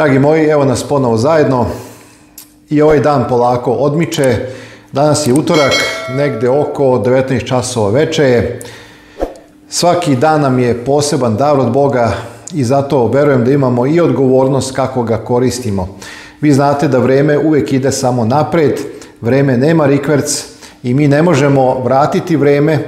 Dragi moji, evo nas ponovo zajedno. I ovaj dan polako odmiče. Danas je utorak, negde oko 19 časova veče Svaki dan nam je poseban dar od Boga i zato verujem da imamo i odgovornost kako ga koristimo. Vi znate da vreme uvijek ide samo napred, vreme nema rikverc i mi ne možemo vratiti vreme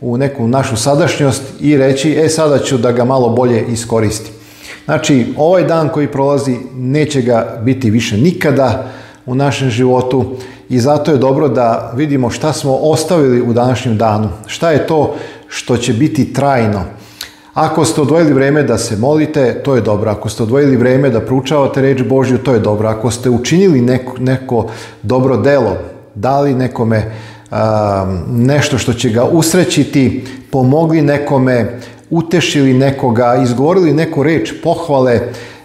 u neku našu sadašnjost i reći e sada ću da ga malo bolje iskoristim. Znači, ovaj dan koji prolazi neće ga biti više nikada u našem životu i zato je dobro da vidimo šta smo ostavili u današnjem danu. Šta je to što će biti trajno? Ako ste odvojili vreme da se molite, to je dobro. Ako ste odvojili vreme da proučavate reč Božju, to je dobro. Ako ste učinili neko, neko dobro delo, dali nekome nešto što će ga usrećiti, pomogli nekome, utešili nekoga, izgovorili neku reč pohvale,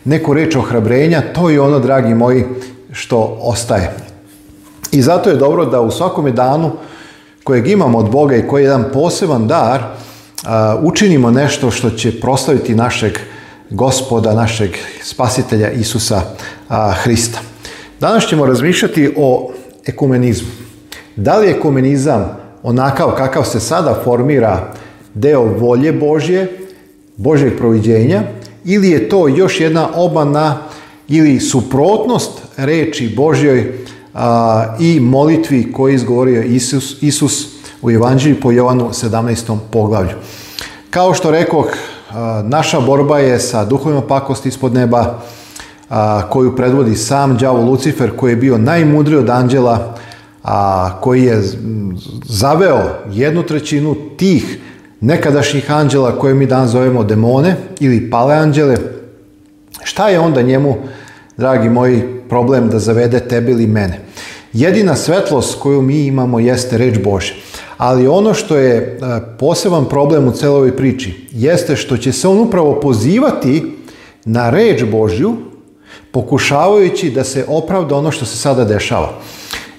neku reč ohrabrenja, to je ono, dragi moji, što ostaje. I zato je dobro da u svakome danu kojeg imamo od Boga i koji je jedan poseban dar, učinimo nešto što će proslaviti našeg gospoda, našeg spasitelja Isusa Hrista. Danas ćemo razmišljati o ekumenizmu. Da li je ekumenizam onakav kakav se sada formira deo volje Božje, Božjeg proviđenja, ili je to još jedna obana ili suprotnost reči Božjoj i molitvi koju je izgovorio Isus, Isus u Evanđelju po Jovanu 17. poglavlju. Kao što rekao, naša borba je sa duhovima pakosti ispod neba, koju predvodi sam đavo Lucifer, koji je bio najmudriji od anđela, a koji je zaveo jednu trećinu tih nekadašnjih anđela koje mi danas zovemo demone ili anđele šta je onda njemu, dragi moji, problem da zavede tebe ili mene? Jedina svetlost koju mi imamo jeste reč Bože. Ali ono što je e, poseban problem u celoj priči jeste što će se on upravo pozivati na reč Božju pokušavajući da se opravda ono što se sada dešava.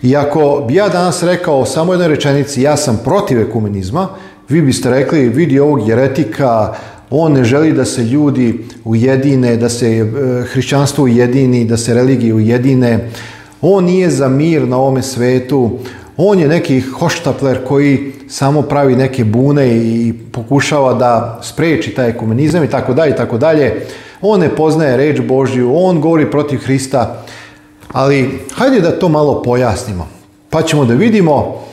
I ako bi ja danas rekao samo jednoj rečenici ja sam protiv ekumenizma, vi biste rekli vidi ovog jeretika, on ne želi da se ljudi ujedine, da se e, hrišćanstvo ujedini, da se religije ujedine. On nije za mir na ovome svetu. On je neki hoštapler koji samo pravi neke bune i pokušava da spreči taj komunizam i tako dalje i tako dalje. On ne poznaje reč Božju, on govori protiv Hrista. Ali hajde da to malo pojasnimo. Pa ćemo da vidimo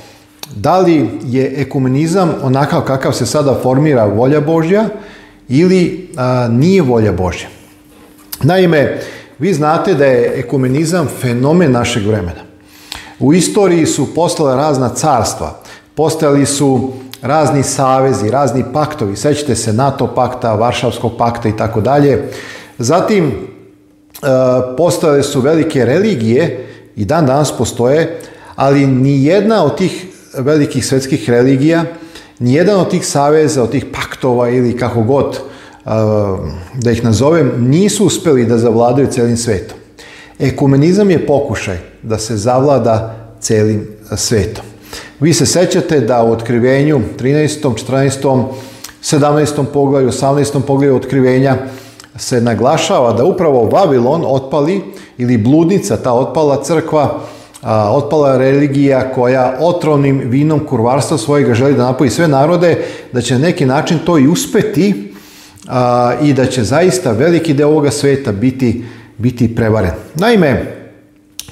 da li je ekumenizam onakav kakav se sada formira volja Božja ili nije volja Božja. Naime, vi znate da je ekumenizam fenomen našeg vremena. U istoriji su postala razna carstva, postali su razni savezi, razni paktovi, sećate se NATO pakta, Varšavskog pakta i tako dalje. Zatim postale su velike religije i dan danas postoje, ali ni jedna od tih velikih svetskih religija, nijedan od tih saveza, od tih paktova ili kako god eh, da ih nazovem, nisu uspjeli da zavladaju celim svetom. Ekumenizam je pokušaj da se zavlada celim eh, svetom. Vi se sećate da u otkrivenju 13., 14., 17. poglavlju, 18. poglavlju otkrivenja se naglašava da upravo Vavilon otpali ili bludnica, ta otpala crkva, otpala religija koja otrovnim vinom kurvarstva svojega želi da napoji sve narode, da će na neki način to i uspeti i da će zaista veliki deo ovoga sveta biti, biti prevaren. Naime,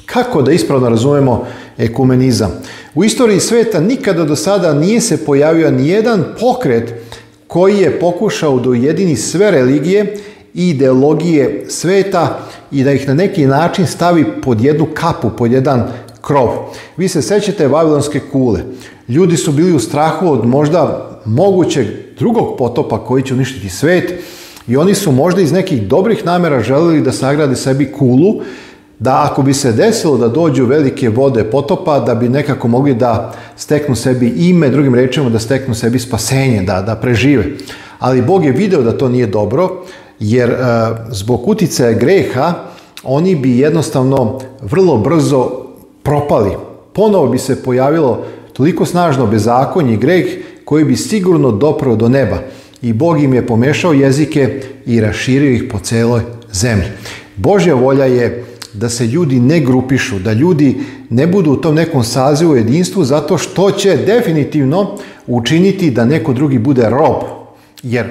kako da ispravno razumemo ekumenizam? U istoriji sveta nikada do sada nije se pojavio nijedan pokret koji je pokušao da ujedini sve religije i ideologije sveta i da ih na neki način stavi pod jednu kapu, pod jedan krov. Vi se sećate Vavilonske kule. Ljudi su bili u strahu od možda mogućeg drugog potopa koji će uništiti svet i oni su možda iz nekih dobrih namjera želili da sagrade sebi kulu da ako bi se desilo da dođu velike vode potopa, da bi nekako mogli da steknu sebi ime, drugim rečima da steknu sebi spasenje, da, da prežive. Ali Bog je video da to nije dobro, jer eh, zbog utjecaja greha oni bi jednostavno vrlo brzo propali. Ponovo bi se pojavilo toliko snažno bezakonje i greh koji bi sigurno doprao do neba i Bog im je pomešao jezike i raširio ih po celoj zemlji. Božja volja je da se ljudi ne grupišu, da ljudi ne budu u tom nekom sazivu jedinstvu zato što će definitivno učiniti da neko drugi bude rob. Jer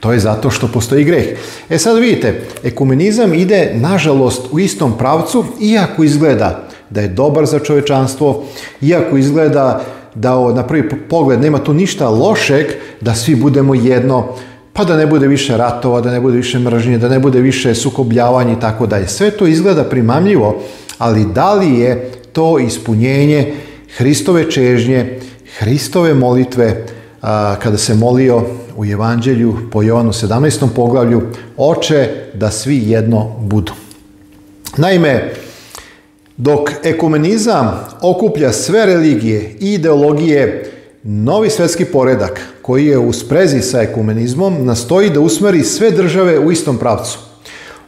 to je zato što postoji greh. E sad vidite, ekumenizam ide nažalost u istom pravcu, iako izgleda da je dobar za čovečanstvo, iako izgleda da na prvi pogled nema tu ništa lošeg, da svi budemo jedno, pa da ne bude više ratova, da ne bude više mržnje, da ne bude više sukobljavanja i tako dalje. Sve to izgleda primamljivo, ali da li je to ispunjenje Hristove čežnje, Hristove molitve, kada se molio u Evanđelju po Jovanu 17. poglavlju, oče da svi jedno budu. Naime, dok ekumenizam okuplja sve religije i ideologije, novi svjetski poredak koji je u sprezi sa ekumenizmom nastoji da usmeri sve države u istom pravcu.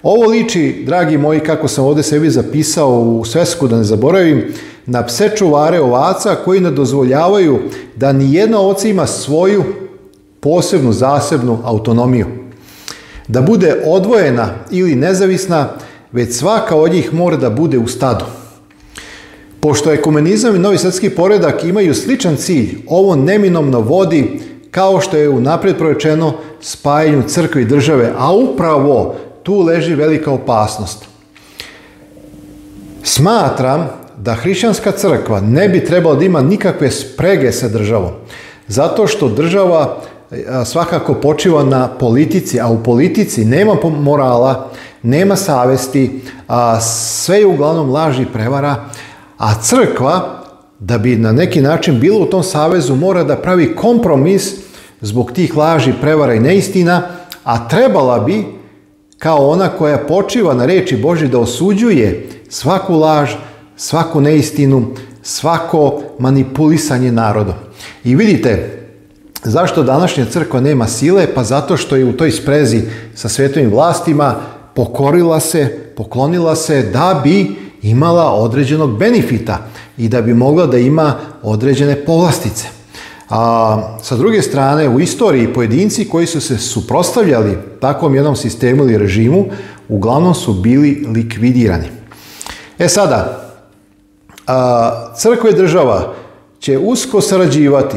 Ovo liči, dragi moji, kako sam ovdje sebi zapisao u svesku da ne zaboravim, na pse čuvare ovaca koji ne dozvoljavaju da nijedna ovca ima svoju posebnu zasebnu autonomiju. Da bude odvojena ili nezavisna, već svaka od njih mora da bude u stadu. Pošto ekumenizam i novi svjetski poredak imaju sličan cilj, ovo neminomno vodi, kao što je unaprijed prorečeno, spajanju crkve i države, a upravo tu leži velika opasnost. Smatram da hrišćanska crkva ne bi trebala da ima nikakve sprege sa državom, zato što država e, svakako počiva na politici, a u politici nema morala, nema savesti, a sve je uglavnom laži prevara a crkva, da bi na neki način bila u tom savezu, mora da pravi kompromis zbog tih laži, prevara i neistina, a trebala bi, kao ona koja počiva na reči Boži, da osuđuje svaku laž, svaku neistinu, svako manipulisanje narodom. I vidite, zašto današnja crkva nema sile? Pa zato što je u toj sprezi sa svetovim vlastima pokorila se, poklonila se da bi imala određenog benefita i da bi mogla da ima određene povlastice. A sa druge strane, u istoriji pojedinci koji su se suprotstavljali takvom jednom sistemu ili režimu, uglavnom su bili likvidirani. E sada, a, crkva i država će usko sarađivati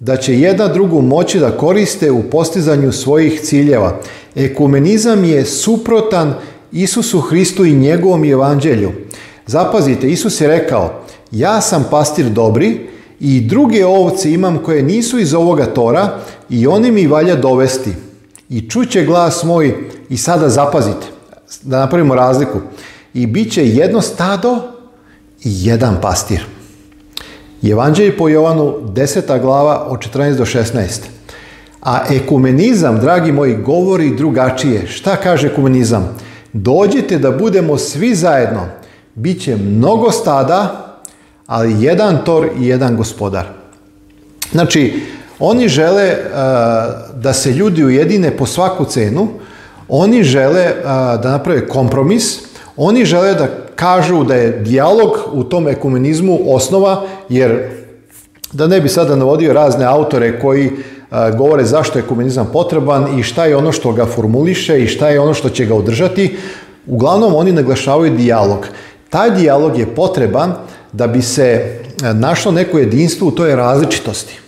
da će jedna drugu moći da koriste u postizanju svojih ciljeva. Ekumenizam je suprotan Isusu Hristu i njegovom evanđelju. Zapazite, Isus je rekao, ja sam pastir dobri i druge ovce imam koje nisu iz ovoga tora i oni mi valja dovesti. I čuće glas moj i sada zapazite, da napravimo razliku. I bit će jedno stado i jedan pastir. evanđelje po Jovanu 10. glava od 14 do 16. A ekumenizam, dragi moji, govori drugačije. Šta kaže ekumenizam? dođite da budemo svi zajedno. Biće mnogo stada, ali jedan tor i jedan gospodar. Znači, oni žele e, da se ljudi ujedine po svaku cenu, oni žele e, da naprave kompromis, oni žele da kažu da je dijalog u tom ekumenizmu osnova, jer da ne bi sada navodio razne autore koji govore zašto je komunizam potreban i šta je ono što ga formuliše i šta je ono što će ga održati. Uglavnom oni naglašavaju dijalog. Taj dijalog je potreban da bi se našlo neko jedinstvo u toj različitosti.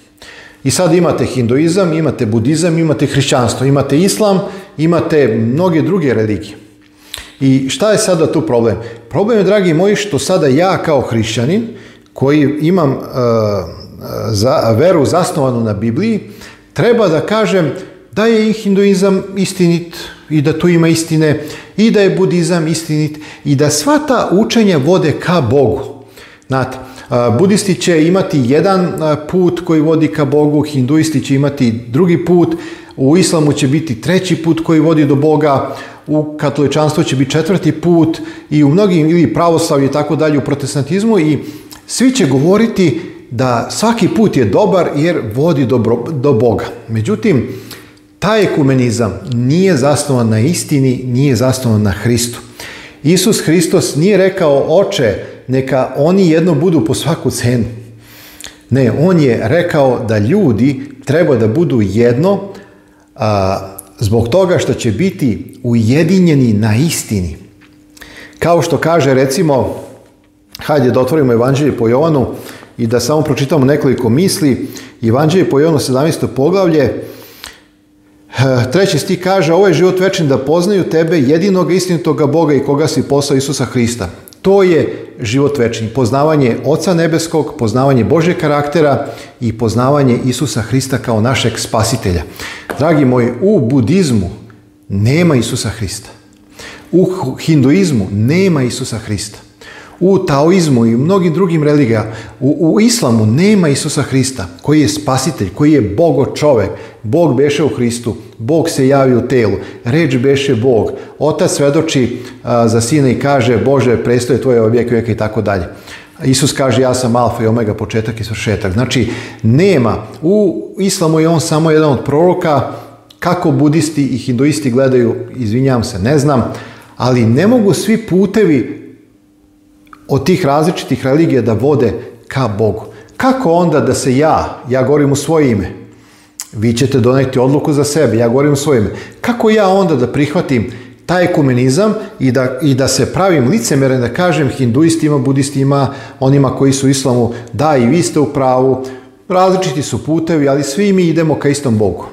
I sad imate hinduizam, imate budizam, imate hrišćanstvo, imate islam, imate mnoge druge religije. I šta je sada tu problem? Problem je, dragi moji, što sada ja kao hrišćanin, koji imam za, veru zasnovanu na Bibliji, treba da kažem da je i hinduizam istinit i da tu ima istine i da je budizam istinit i da sva ta učenja vode ka Bogu. Znate, budisti će imati jedan put koji vodi ka Bogu, hinduisti će imati drugi put, u islamu će biti treći put koji vodi do Boga, u katoličanstvu će biti četvrti put i u mnogim ili pravoslavlju i tako dalje u protestantizmu i svi će govoriti da svaki put je dobar jer vodi do Boga. Međutim, taj ekumenizam nije zasnovan na istini, nije zasnovan na Hristu. Isus Hristos nije rekao, oče, neka oni jedno budu po svaku cenu. Ne, on je rekao da ljudi treba da budu jedno a, zbog toga što će biti ujedinjeni na istini. Kao što kaže, recimo, hajde da otvorimo evanđelje po Jovanu, i da samo pročitamo nekoliko misli. Evanđelje po Jovanu 17. poglavlje, e, treći stih kaže, ovo je život večni da poznaju tebe jedinog istinitoga Boga i koga si poslao Isusa Hrista. To je život večni, poznavanje Oca Nebeskog, poznavanje Božeg karaktera i poznavanje Isusa Hrista kao našeg spasitelja. Dragi moji, u budizmu nema Isusa Hrista. U hinduizmu nema Isusa Hrista u taoizmu i u mnogim drugim religijama, u, islamu nema Isusa Hrista koji je spasitelj, koji je bogo čovek. Bog beše u Hristu, Bog se javi u telu, reč beše Bog. Otac svedoči a, za sina i kaže Bože, prestoje tvoje objek vijeka i tako dalje. Isus kaže ja sam alfa i omega, početak i svršetak. Znači, nema. U islamu je on samo jedan od proroka, kako budisti i hinduisti gledaju, izvinjam se, ne znam, ali ne mogu svi putevi od tih različitih religija da vode ka Bogu. Kako onda da se ja, ja govorim u svoje ime, vi ćete doneti odluku za sebe, ja govorim u svoje ime, kako ja onda da prihvatim taj ekumenizam i da, i da se pravim licemeren da kažem hinduistima, budistima, onima koji su u islamu, da i vi ste u pravu, različiti su putevi, ali svi mi idemo ka istom Bogu.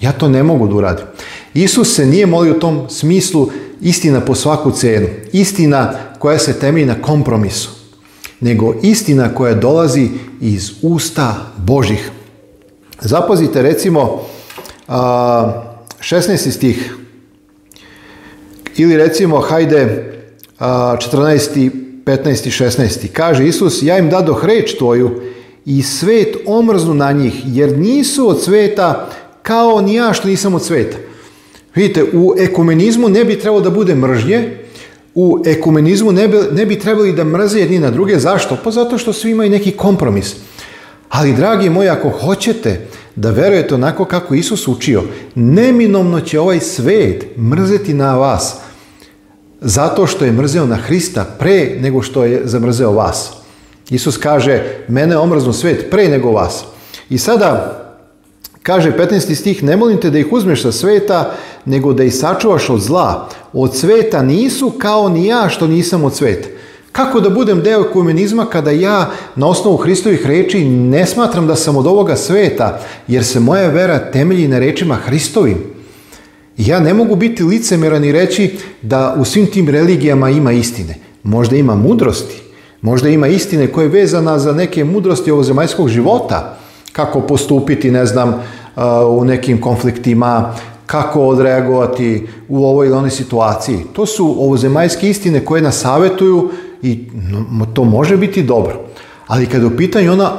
Ja to ne mogu da uradim. Isus se nije molio u tom smislu istina po svaku cenu. Istina koja se temelji na kompromisu, nego istina koja dolazi iz usta Božih. Zapazite recimo 16. stih ili recimo hajde 14. 15. 16. Kaže Isus, ja im dadoh reč tvoju i svet omrznu na njih, jer nisu od sveta kao ni ja što nisam od sveta. Vidite, u ekumenizmu ne bi trebalo da bude mržnje, u ekumenizmu ne bi, ne bi trebali da mrze jedni na druge. Zašto? Pa zato što svi imaju neki kompromis. Ali, dragi moji, ako hoćete da verujete onako kako Isus učio, neminomno će ovaj svet mrzeti na vas zato što je mrzeo na Hrista pre nego što je zamrzeo vas. Isus kaže, mene omrznu svet pre nego vas. I sada, Kaže 15. stih, ne molim te da ih uzmeš sa sveta, nego da ih sačuvaš od zla. Od sveta nisu kao ni ja što nisam od sveta. Kako da budem deo ekumenizma kada ja na osnovu Hristovih reči ne smatram da sam od ovoga sveta, jer se moja vera temelji na rečima Hristovim? Ja ne mogu biti licemeran i reći da u svim tim religijama ima istine. Možda ima mudrosti, možda ima istine koja je vezana za neke mudrosti zemaljskog života, kako postupiti, ne znam, u nekim konfliktima, kako odreagovati u ovoj ili onoj situaciji. To su ovozemaljske istine koje nas savjetuju i to može biti dobro. Ali kada je u pitanju ona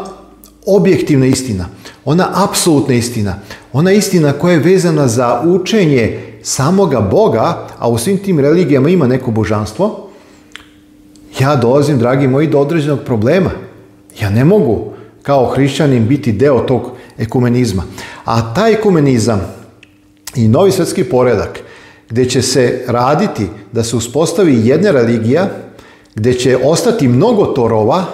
objektivna istina, ona apsolutna istina, ona istina koja je vezana za učenje samoga Boga, a u svim tim religijama ima neko božanstvo, ja dolazim, dragi moji, do određenog problema. Ja ne mogu kao hrišćanin biti deo tog ekumenizma. A taj ekumenizam i novi svjetski poredak gdje će se raditi da se uspostavi jedna religija gdje će ostati mnogo torova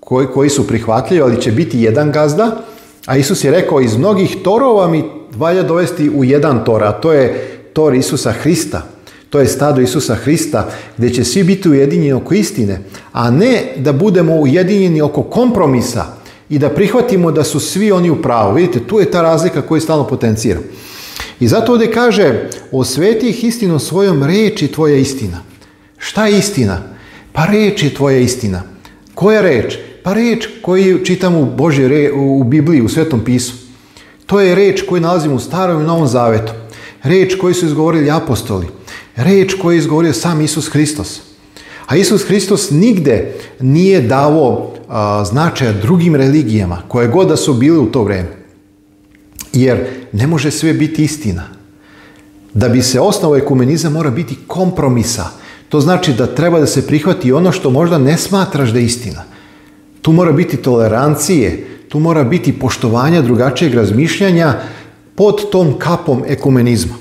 koji, koji su prihvatljivi, ali će biti jedan gazda, a Isus je rekao iz mnogih torova mi valja dovesti u jedan tor, a to je tor Isusa Hrista. To je stado Isusa Hrista gdje će svi biti ujedinjeni oko istine, a ne da budemo ujedinjeni oko kompromisa, i da prihvatimo da su svi oni u pravu. Vidite, tu je ta razlika koju stalno potenciram. I zato ovdje kaže, osveti ih istinu svojom, reči tvoja istina. Šta je istina? Pa reč je tvoja istina. Koja reč? Pa reč koju čitamo u, Božje, u Bibliji, u Svetom pisu. To je reč koju nalazimo u Starom i Novom Zavetu. Reč koju su izgovorili apostoli. Reč koju je izgovorio sam Isus Hristos. A Isus Hristos nigde nije davo a, značaja drugim religijama, koje god da su bile u to vrijeme. Jer ne može sve biti istina. Da bi se osnao ekumenizam mora biti kompromisa. To znači da treba da se prihvati ono što možda ne smatraš da je istina. Tu mora biti tolerancije, tu mora biti poštovanja drugačijeg razmišljanja pod tom kapom ekumenizma.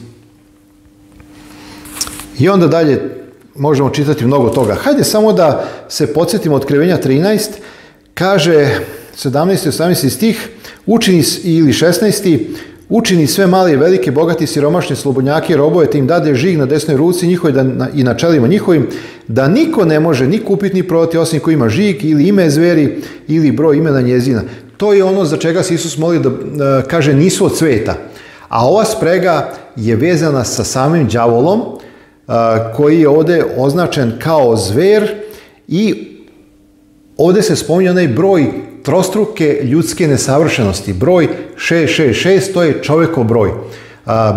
I onda dalje možemo čitati mnogo toga. Hajde samo da se podsjetimo otkrivenja 13, kaže 17. 18. stih, učini ili 16. Učini sve mali i velike, bogati, siromašni, slobodnjaki, robove, tim im dade žig na desnoj ruci njihovoj da, i na čelima njihovim, da niko ne može ni kupiti ni prodati osim koji ima žig ili ime zveri ili broj imena njezina. To je ono za čega se Isus moli da e, kaže nisu od sveta. A ova sprega je vezana sa samim đavolom koji je ovdje označen kao zver i ovdje se spominje onaj broj trostruke ljudske nesavršenosti. Broj 666 to je čovjekov broj.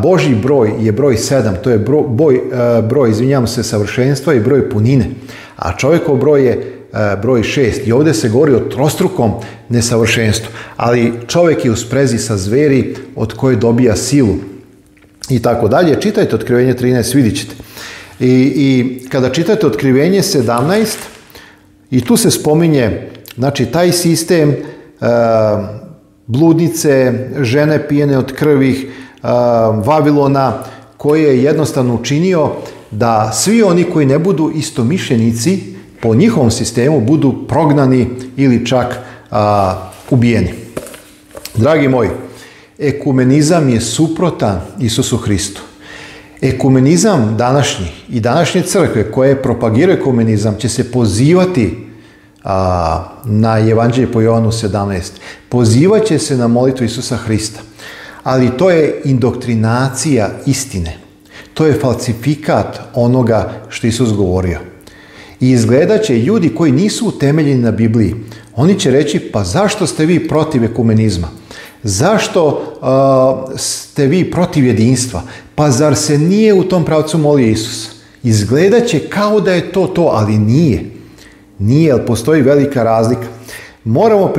Božji broj je broj 7, to je broj, boj, broj se, savršenstva i broj punine. A čovjekov broj je broj 6 i ovdje se govori o trostrukom nesavršenstvu. Ali čovjek je u sprezi sa zveri od koje dobija silu i tako dalje. Čitajte Otkrivenje 13, vidit ćete. I, I kada čitate Otkrivenje 17, i tu se spominje, znači, taj sistem e, bludnice, žene pijene od krvih, e, Vavilona, koji je jednostavno učinio da svi oni koji ne budu istomišljenici po njihovom sistemu budu prognani ili čak ubijeni. Dragi moji, ekumenizam je suprotan Isusu Hristu. Ekumenizam današnji i današnje crkve koje propagiraju ekumenizam će se pozivati a, na Evanđelje po Jovanu 17. Pozivat će se na molitvu Isusa Hrista. Ali to je indoktrinacija istine. To je falsifikat onoga što Isus govorio. I izgledat će ljudi koji nisu utemeljeni na Bibliji. Oni će reći, pa zašto ste vi protiv ekumenizma? Zašto uh, ste vi protiv jedinstva? Pa zar se nije u tom pravcu molio Isus? Izgledat će kao da je to to, ali nije. Nije, jer postoji velika razlika. Moramo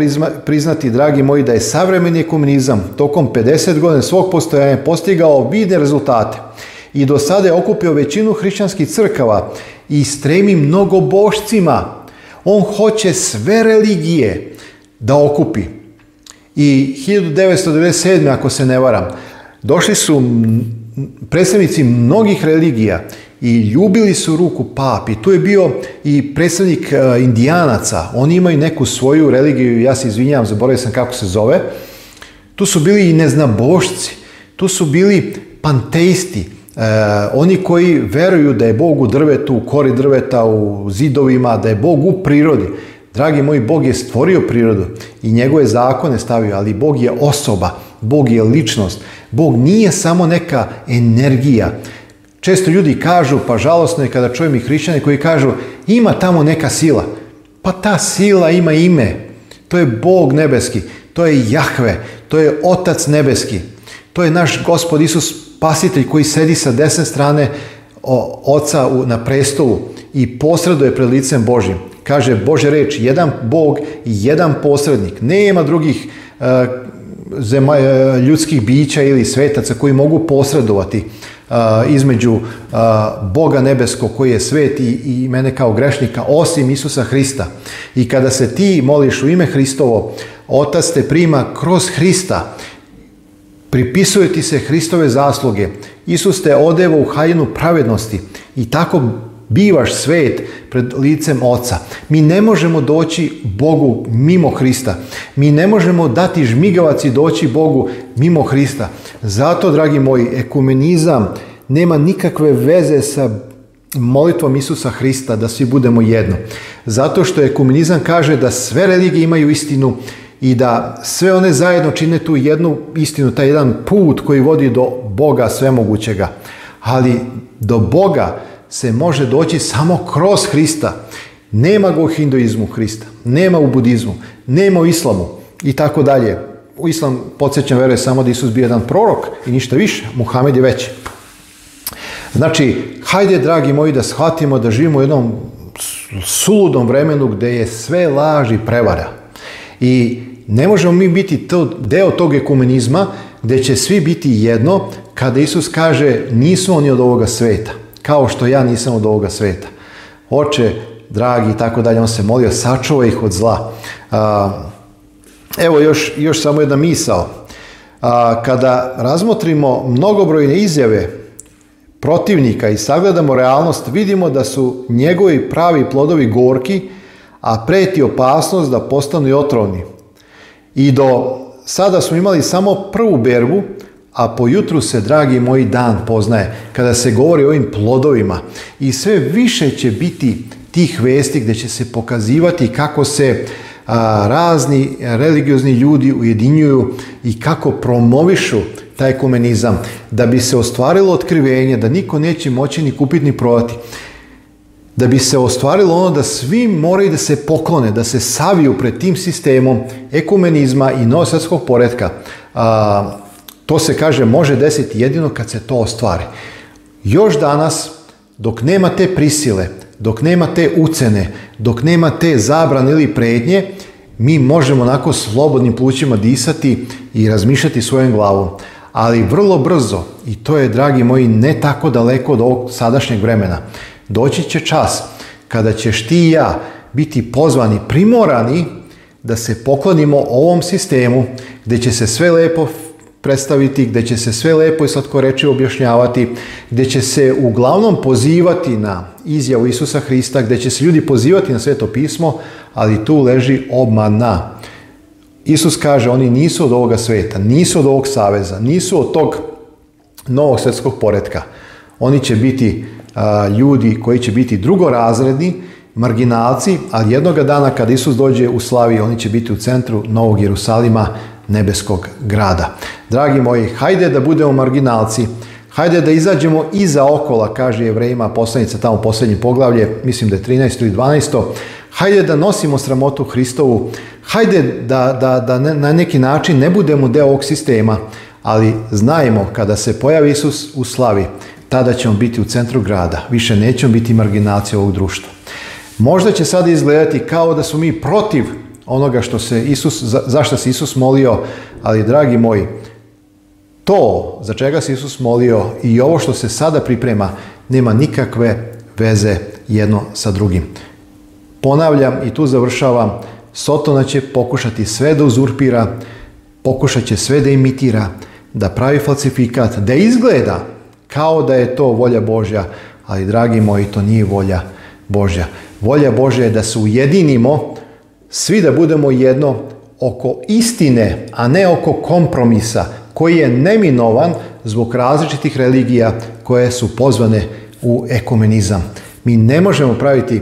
priznati, dragi moji, da je savremeni komunizam tokom 50 godina svog postojanja postigao vidne rezultate i do sada je okupio većinu hrišćanskih crkava i stremi mnogo bošcima. On hoće sve religije da okupi i 1997. ako se ne varam, došli su predstavnici mnogih religija i ljubili su ruku papi. Tu je bio i predstavnik e, indijanaca. Oni imaju neku svoju religiju, ja se izvinjavam, zaboravio sam kako se zove. Tu su bili i neznabošci. Tu su bili panteisti. E, oni koji veruju da je Bog u drvetu, u kori drveta, u zidovima, da je Bog u prirodi. Dragi moji, Bog je stvorio prirodu i njegove zakone stavio, ali Bog je osoba, Bog je ličnost. Bog nije samo neka energija. Često ljudi kažu, pa žalosno je kada čujem i hrišćane koji kažu ima tamo neka sila. Pa ta sila ima ime. To je Bog nebeski, to je Jahve, to je Otac nebeski. To je naš gospod Isus spasitelj koji sedi sa desne strane oca na prestolu i posreduje pred licem Božim. Kaže Bože reč, jedan Bog i jedan posrednik. Nema drugih e, e, ljudskih bića ili svetaca koji mogu posredovati e, između Boga nebesko koji je svet i, mene kao grešnika, osim Isusa Hrista. I kada se ti moliš u ime Hristovo, Otac te prima kroz Hrista pripisuje ti se Hristove zasluge. Isus te odeva u hajnu pravednosti i tako bivaš svet pred licem Oca. Mi ne možemo doći Bogu mimo Hrista. Mi ne možemo dati žmigavac i doći Bogu mimo Hrista. Zato, dragi moji, ekumenizam nema nikakve veze sa molitvom Isusa Hrista da svi budemo jedno. Zato što ekumenizam kaže da sve religije imaju istinu i da sve one zajedno čine tu jednu istinu, taj jedan put koji vodi do Boga svemogućega. Ali do Boga se može doći samo kroz Hrista. Nema ga u hinduizmu Hrista, nema u budizmu, nema u islamu i tako dalje. U islam podsjećam vere samo da Isus bio jedan prorok i ništa više, Muhamed je veći. Znači, hajde dragi moji da shvatimo da živimo u jednom suludom vremenu gdje je sve laž i prevara. I ne možemo mi biti to, deo tog ekumenizma gdje će svi biti jedno kada Isus kaže nisu oni od ovoga sveta kao što ja nisam od ovoga sveta. Oče, dragi i tako dalje, on se molio, sačuvaj ih od zla. Evo još, još samo jedna misao. Kada razmotrimo mnogobrojne izjave protivnika i sagledamo realnost, vidimo da su njegovi pravi plodovi gorki, a preti opasnost da postanu i otrovni. I do sada smo imali samo prvu berbu a po jutru se, dragi moji, dan poznaje kada se govori o ovim plodovima i sve više će biti tih vesti gdje će se pokazivati kako se razni religiozni ljudi ujedinjuju i kako promovišu taj ekumenizam. da bi se ostvarilo otkrivenje da niko neće moći ni kupiti ni prodati da bi se ostvarilo ono da svi moraju da se poklone, da se saviju pred tim sistemom ekumenizma i nosatskog poredka. To se kaže može desiti jedino kad se to ostvari. Još danas, dok nema te prisile, dok nema te ucene, dok nema te zabrane ili prednje, mi možemo onako slobodnim plućima disati i razmišljati svojom glavom. Ali vrlo brzo, i to je, dragi moji, ne tako daleko od ovog sadašnjeg vremena, doći će čas kada ćeš ti i ja biti pozvani, primorani da se poklonimo ovom sistemu gdje će se sve lepo predstaviti, gdje će se sve lepo i slatko reče objašnjavati, gdje će se uglavnom pozivati na izjavu Isusa Hrista, gdje će se ljudi pozivati na sveto pismo, ali tu leži obmana. Isus kaže, oni nisu od ovoga sveta, nisu od ovog saveza, nisu od tog novog svjetskog poretka. Oni će biti ljudi koji će biti drugorazredni, marginalci, ali jednoga dana kad Isus dođe u slavi, oni će biti u centru Novog Jerusalima, nebeskog grada. Dragi moji, hajde da budemo marginalci, hajde da izađemo iza okola, kaže Jevrejima poslanica tamo posljednje poglavlje, mislim da je 13. i 12. Hajde da nosimo sramotu Hristovu, hajde da, da, da ne, na neki način ne budemo deo ovog sistema, ali znajmo kada se pojavi Isus u slavi, tada ćemo biti u centru grada, više nećemo biti marginalci ovog društva. Možda će sada izgledati kao da smo mi protiv onoga što se Isus, za, zašto se Isus molio, ali dragi moji, to za čega se Isus molio i ovo što se sada priprema nema nikakve veze jedno sa drugim. Ponavljam i tu završavam, Sotona će pokušati sve da uzurpira, pokušat će sve da imitira, da pravi falsifikat, da izgleda kao da je to volja Božja, ali dragi moji, to nije volja Božja. Volja Božja je da se ujedinimo svi da budemo jedno oko istine, a ne oko kompromisa koji je neminovan zbog različitih religija koje su pozvane u ekumenizam. Mi ne možemo praviti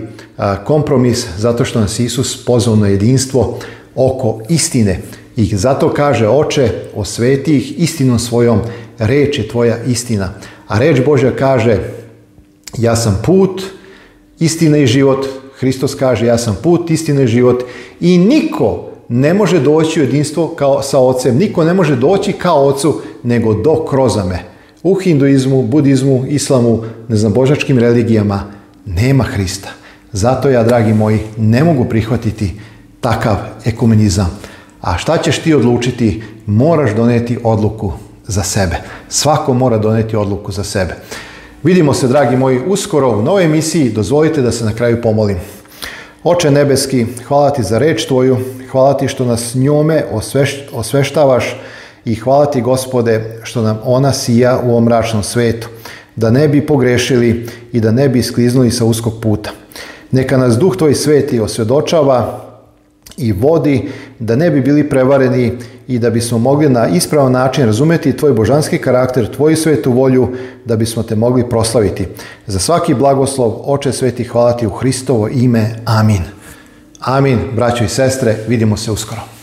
kompromis zato što nas Isus pozvao na jedinstvo oko istine. I zato kaže, oče, osveti ih istinom svojom, reč je tvoja istina. A reč Božja kaže, ja sam put, istina i život, Hristos kaže ja sam put, istina i život i niko ne može doći u jedinstvo kao sa ocem, niko ne može doći kao ocu nego do krozame. U hinduizmu, budizmu, islamu, ne znam, božačkim religijama nema Hrista. Zato ja, dragi moji, ne mogu prihvatiti takav ekumenizam. A šta ćeš ti odlučiti? Moraš doneti odluku za sebe. Svako mora doneti odluku za sebe. Vidimo se, dragi moji, uskoro u novoj emisiji. Dozvolite da se na kraju pomolim. Oče nebeski, hvala ti za reč tvoju, hvala ti što nas njome osveštavaš i hvala ti, gospode, što nam ona sija u ovom mračnom svetu, da ne bi pogrešili i da ne bi skliznuli sa uskog puta. Neka nas duh tvoj sveti osvjedočava i vodi da ne bi bili prevareni i da bismo mogli na ispravan način razumjeti tvoj božanski karakter, tvoju svetu volju, da bismo te mogli proslaviti. Za svaki blagoslov, Oče sveti, hvala ti u Hristovo ime. Amin. Amin, braćo i sestre, vidimo se uskoro.